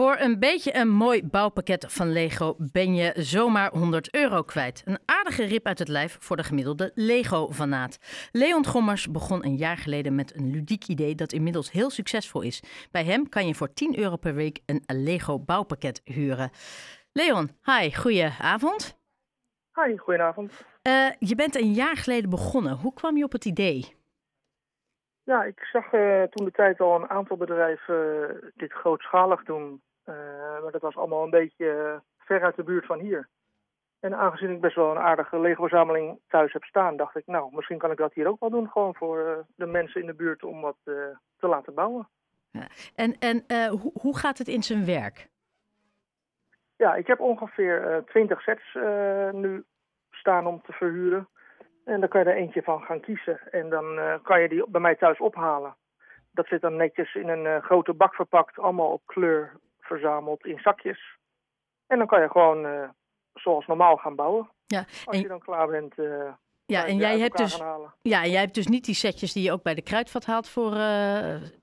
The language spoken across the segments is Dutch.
Voor een beetje een mooi bouwpakket van Lego ben je zomaar 100 euro kwijt. Een aardige rip uit het lijf voor de gemiddelde Lego-fanaat. Leon Gommers begon een jaar geleden met een ludiek idee dat inmiddels heel succesvol is. Bij hem kan je voor 10 euro per week een Lego bouwpakket huren. Leon, hi, goedenavond. Hi, goedenavond. Uh, je bent een jaar geleden begonnen. Hoe kwam je op het idee? Ja, ik zag uh, toen de tijd al een aantal bedrijven uh, dit grootschalig doen. Uh, maar dat was allemaal een beetje ver uit de buurt van hier. En aangezien ik best wel een aardige Lego-verzameling thuis heb staan, dacht ik, nou, misschien kan ik dat hier ook wel doen. Gewoon voor de mensen in de buurt om wat te laten bouwen. Ja. En, en hoe, hoe gaat het in zijn werk? Ja, ik heb ongeveer twintig sets nu staan om te verhuren. En dan kan je er eentje van gaan kiezen. En dan uh, kan je die bij mij thuis ophalen. Dat zit dan netjes in een uh, grote bak verpakt, allemaal op kleur verzameld in zakjes. En dan kan je gewoon uh, zoals normaal gaan bouwen. Ja, als je dan klaar bent. ja, en jij hebt, dus, ja, jij hebt dus niet die setjes die je ook bij de kruidvat haalt voor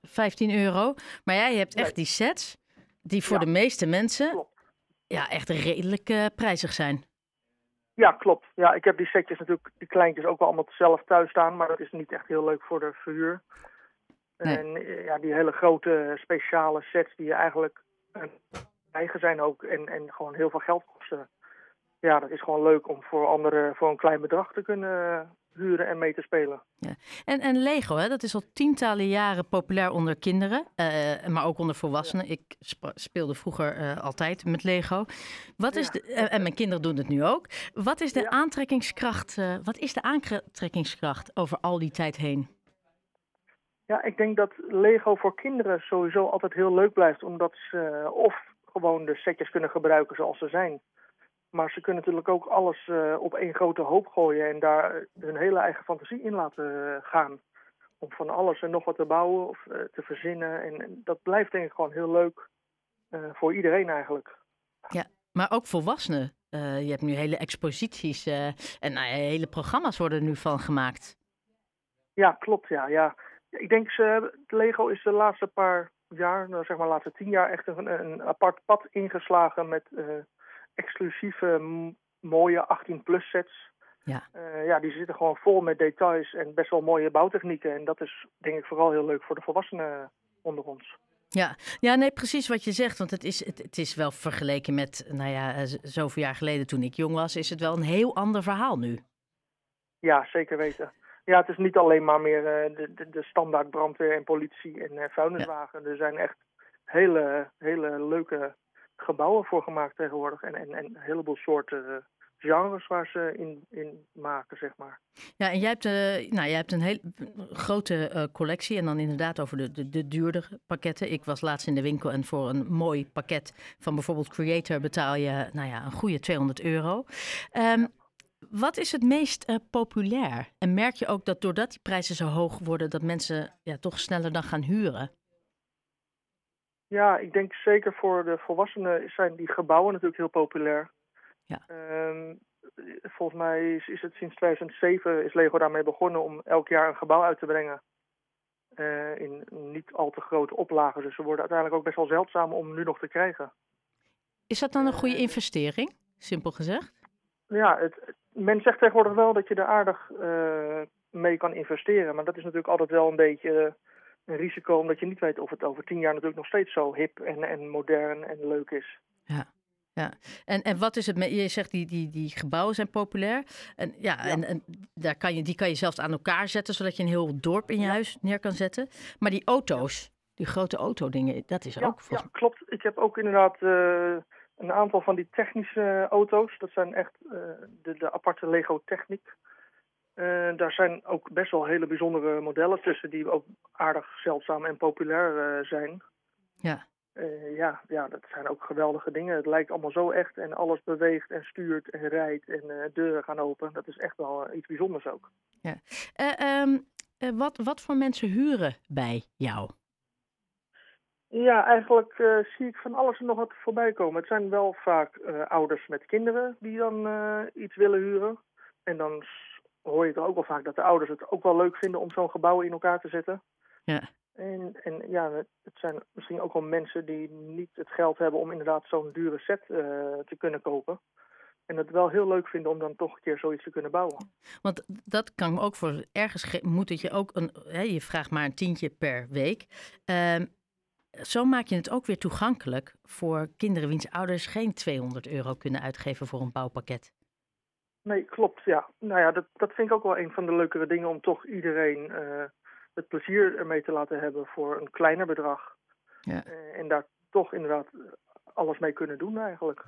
15 euro. Maar jij hebt echt die sets die voor ja. de meeste mensen Klopt. ja, echt redelijk prijzig zijn. Ja, klopt. Ja, ik heb die setjes natuurlijk, die kleintjes ook wel allemaal zelf thuis staan, maar dat is niet echt heel leuk voor de verhuur. Nee. En eh, ja, die hele grote speciale sets die je eigenlijk eigen zijn ook en, en gewoon heel veel geld kosten. Ja, dat is gewoon leuk om voor anderen voor een klein bedrag te kunnen huren en mee te spelen. Ja. En, en Lego, hè, dat is al tientallen jaren populair onder kinderen, uh, maar ook onder volwassenen. Ja. Ik speelde vroeger uh, altijd met Lego. Wat is ja. de, uh, en mijn kinderen doen het nu ook. Wat is de aantrekkingskracht? wat is de aantrekkingskracht over al die tijd heen? Ja, ik denk dat Lego voor kinderen sowieso altijd heel leuk blijft, omdat ze of gewoon de setjes kunnen gebruiken zoals ze zijn. Maar ze kunnen natuurlijk ook alles uh, op één grote hoop gooien en daar hun hele eigen fantasie in laten gaan. Om van alles en nog wat te bouwen of te verzinnen. En, dat blijft denk ik gewoon heel leuk voor iedereen eigenlijk. Ja, maar ook volwassenen. je hebt nu hele exposities en nou, hele programma's worden er nu van gemaakt. Ja, klopt. Ja, ja. Ik denk, ze, Lego is de laatste paar jaar, nou, zeg maar de laatste tien jaar, echt een, een apart pad ingeslagen met exclusieve mooie 18-plus sets. Ja. Uh, ja, die zitten gewoon vol met details en best wel mooie bouwtechnieken. En dat is denk ik vooral heel leuk voor de volwassenen onder ons. Ja, ja nee, precies wat je zegt. Want het is, het, het, is wel vergeleken met, nou ja, eh, zoveel jaar geleden toen ik jong was, is het wel een heel ander verhaal nu. Ja, zeker weten. Ja, het is niet alleen maar meer uh, de, de, de, standaard brandweer en politie en uh, vuilniswagen. Ja. Er zijn echt hele, hele leuke gebouwen voor gemaakt tegenwoordig. En, en, en een heleboel soorten uh, genres waar ze in, in maken, zeg maar. Ja, en jij hebt, uh, nou, jij hebt een hele grote uh, collectie en dan inderdaad over de, de, de duurdere pakketten. Ik was laatst in de winkel en voor een mooi pakket van bijvoorbeeld Creator betaal je nou ja, een goede 200 euro. Um, wat is het meest uh, populair? En merk je ook dat doordat die prijzen zo hoog worden, dat mensen ja, toch sneller dan gaan huren? Ja, ik denk zeker voor de volwassenen zijn die gebouwen natuurlijk heel populair. Ja. Um, volgens mij is, is, het sinds 2007 is Lego daarmee begonnen om elk jaar een gebouw uit te brengen. Uh, in niet al te grote oplagen. Dus ze worden uiteindelijk ook best wel zeldzaam om nu nog te krijgen. Is dat dan een goede investering, simpel gezegd? Ja, het, men zegt tegenwoordig wel dat je er aardig uh, mee kan investeren. Maar dat is natuurlijk altijd wel een beetje een risico omdat je niet weet of het over tien jaar natuurlijk nog steeds zo hip en, en modern en leuk is. Ja. Ja, en, en wat is het? Je zegt die, die, die gebouwen zijn populair. En, ja, ja. En, en daar kan je, die kan je zelfs aan elkaar zetten, zodat je een heel dorp in je ja. huis neer kan zetten. Maar die auto's, die grote autodingen, dat is ja, ook Ja, klopt. Ik heb ook inderdaad uh, een aantal van die technische auto's. Dat zijn echt uh, de, de aparte Lego Techniek. Uh, daar zijn ook best wel hele bijzondere modellen tussen die ook aardig zeldzaam en populair uh, zijn. Ja. Ja, ja, dat zijn ook geweldige dingen. Het lijkt allemaal zo echt en alles beweegt en stuurt en rijdt en deuren gaan open. Dat is echt wel iets bijzonders ook. Ja. Um, wat, wat voor mensen huren bij jou? Ja, eigenlijk zie ik van alles en nog wat voorbij komen. Het zijn wel vaak ouders met kinderen die dan iets willen huren. En dan hoor je toch ook wel vaak dat de ouders het ook wel leuk vinden om zo'n gebouw in elkaar te zetten. Ja. En, en ja, het zijn misschien ook wel mensen die niet het geld hebben om inderdaad zo'n dure set te kunnen kopen. En het wel heel leuk vinden om dan toch een keer zoiets te kunnen bouwen. Want dat kan ook voor ergens moet het je ook een. Hè, je vraagt maar een tientje per week. Uh, zo maak je het ook weer toegankelijk voor kinderen wiens ouders geen 200 euro kunnen uitgeven voor een bouwpakket. Nee, klopt. Ja. Nou ja, dat, dat vind ik ook wel een van de leukere dingen om toch iedereen uh, het plezier ermee te laten hebben voor een kleiner bedrag. Ja. Uh, en daar toch inderdaad alles mee kunnen doen eigenlijk.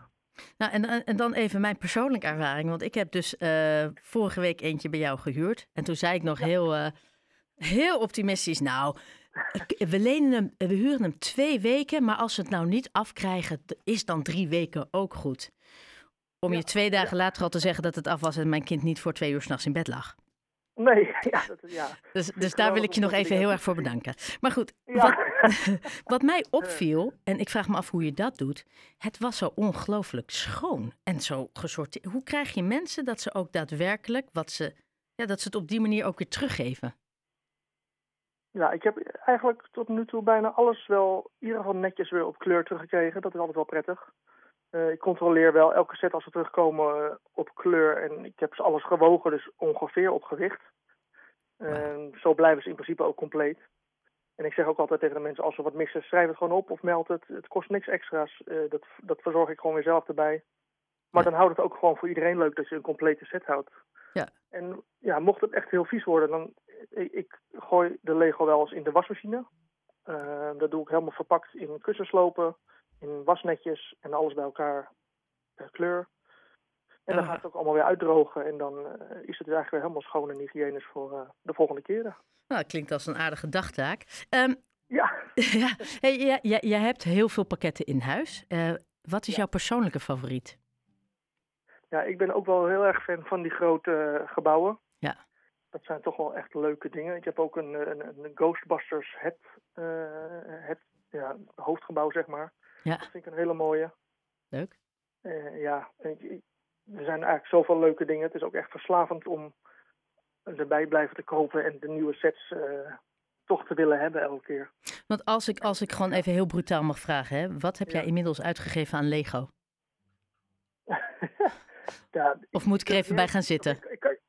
Nou, en, en dan even mijn persoonlijke ervaring. Want ik heb dus uh, vorige week eentje bij jou gehuurd. En toen zei ik nog ja. heel, heel optimistisch. Nou, we, lenen hem, we huren hem twee weken, maar als we het nou niet afkrijgen, is dan drie weken ook goed. Om je twee dagen later al te zeggen dat het af was en mijn kind niet voor twee uur s'nachts in bed lag. Nee, ja. Dat, ja. Dus, dus daar wil ik je nog even heel erg voor bedanken. Maar goed, wat, wat, mij opviel, en ik vraag me af hoe je dat doet, het was zo ongelooflijk schoon en zo gesorteerd. Hoe krijg je mensen dat ze ook daadwerkelijk wat ze, ja, dat ze het op die manier ook weer teruggeven? Ja, ik heb eigenlijk tot nu toe bijna alles wel in ieder geval netjes weer op kleur teruggekregen. Dat is altijd wel prettig. Uh, ik controleer wel elke set als ze terugkomen uh, op kleur. En ik heb ze alles gewogen, dus ongeveer op gewicht. Uh, zo blijven ze in principe ook compleet. En ik zeg ook altijd tegen de mensen, als ze wat missen, schrijf het gewoon op of meld het. Het kost niks extra's. Eh, dat, dat verzorg ik gewoon weer zelf erbij. Maar dan houdt het ook gewoon voor iedereen leuk dat je een complete set houdt. Ja. En ja, mocht het echt heel vies worden, dan ik, ik gooi de Lego wel eens in de wasmachine. Uh, dat doe ik helemaal verpakt in kussenslopen, in wasnetjes en alles bij elkaar per kleur. En dan gaat het ook allemaal weer uitdrogen en dan uh, is het eigenlijk weer helemaal schoon en hygiënisch voor uh, de volgende keren. Nou, dat klinkt als een aardige dagtaak. Um, ja. ja. Hey, jij, hebt heel veel pakketten in huis. wat is jouw persoonlijke favoriet? Ja, ik ben ook wel heel erg fan van die grote gebouwen. Ja dat zijn toch wel echt leuke dingen. Ik heb ook een, een, een Ghostbusters het, uh, het ja, hoofdgebouw, zeg maar. Ja. Dat vind ik een hele mooie. Leuk. Uh, ja, er zijn eigenlijk zoveel leuke dingen. Het is ook echt verslavend om erbij blijven te kopen en de nieuwe sets uh, toch te willen hebben elke keer. Want als ik, als ik gewoon even heel brutaal mag vragen, hè, wat heb ja. jij inmiddels uitgegeven aan Lego? ja, of moet ik er even bij gaan zitten? Ik, ik,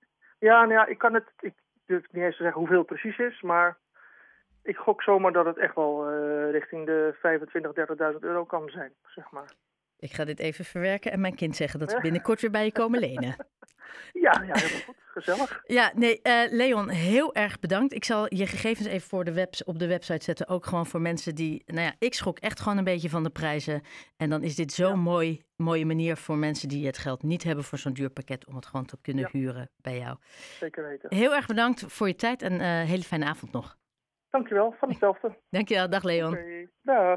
ja, nou ja, ik kan het. Ik durf niet eens te zeggen hoeveel het precies is, maar ik gok zomaar dat het echt wel uh, richting de 25.000, 30.000 euro kan zijn, zeg maar. Ik ga dit even verwerken en mijn kind zeggen dat ze binnenkort weer bij je komen lenen. Ja, ja helemaal goed. Gezellig. Ja, nee, uh, Leon, heel erg bedankt. Ik zal je gegevens even voor de webs op de website zetten. Ook gewoon voor mensen die... Nou ja, ik schrok echt gewoon een beetje van de prijzen. En dan is dit zo'n ja. mooi, mooie manier voor mensen die het geld niet hebben voor zo'n duur pakket... om het gewoon te kunnen ja. huren bij jou. Zeker weten. Heel erg bedankt voor je tijd en een uh, hele fijne avond nog. Dankjewel, van hetzelfde. Dankjewel, dag Leon. Okay. Dag.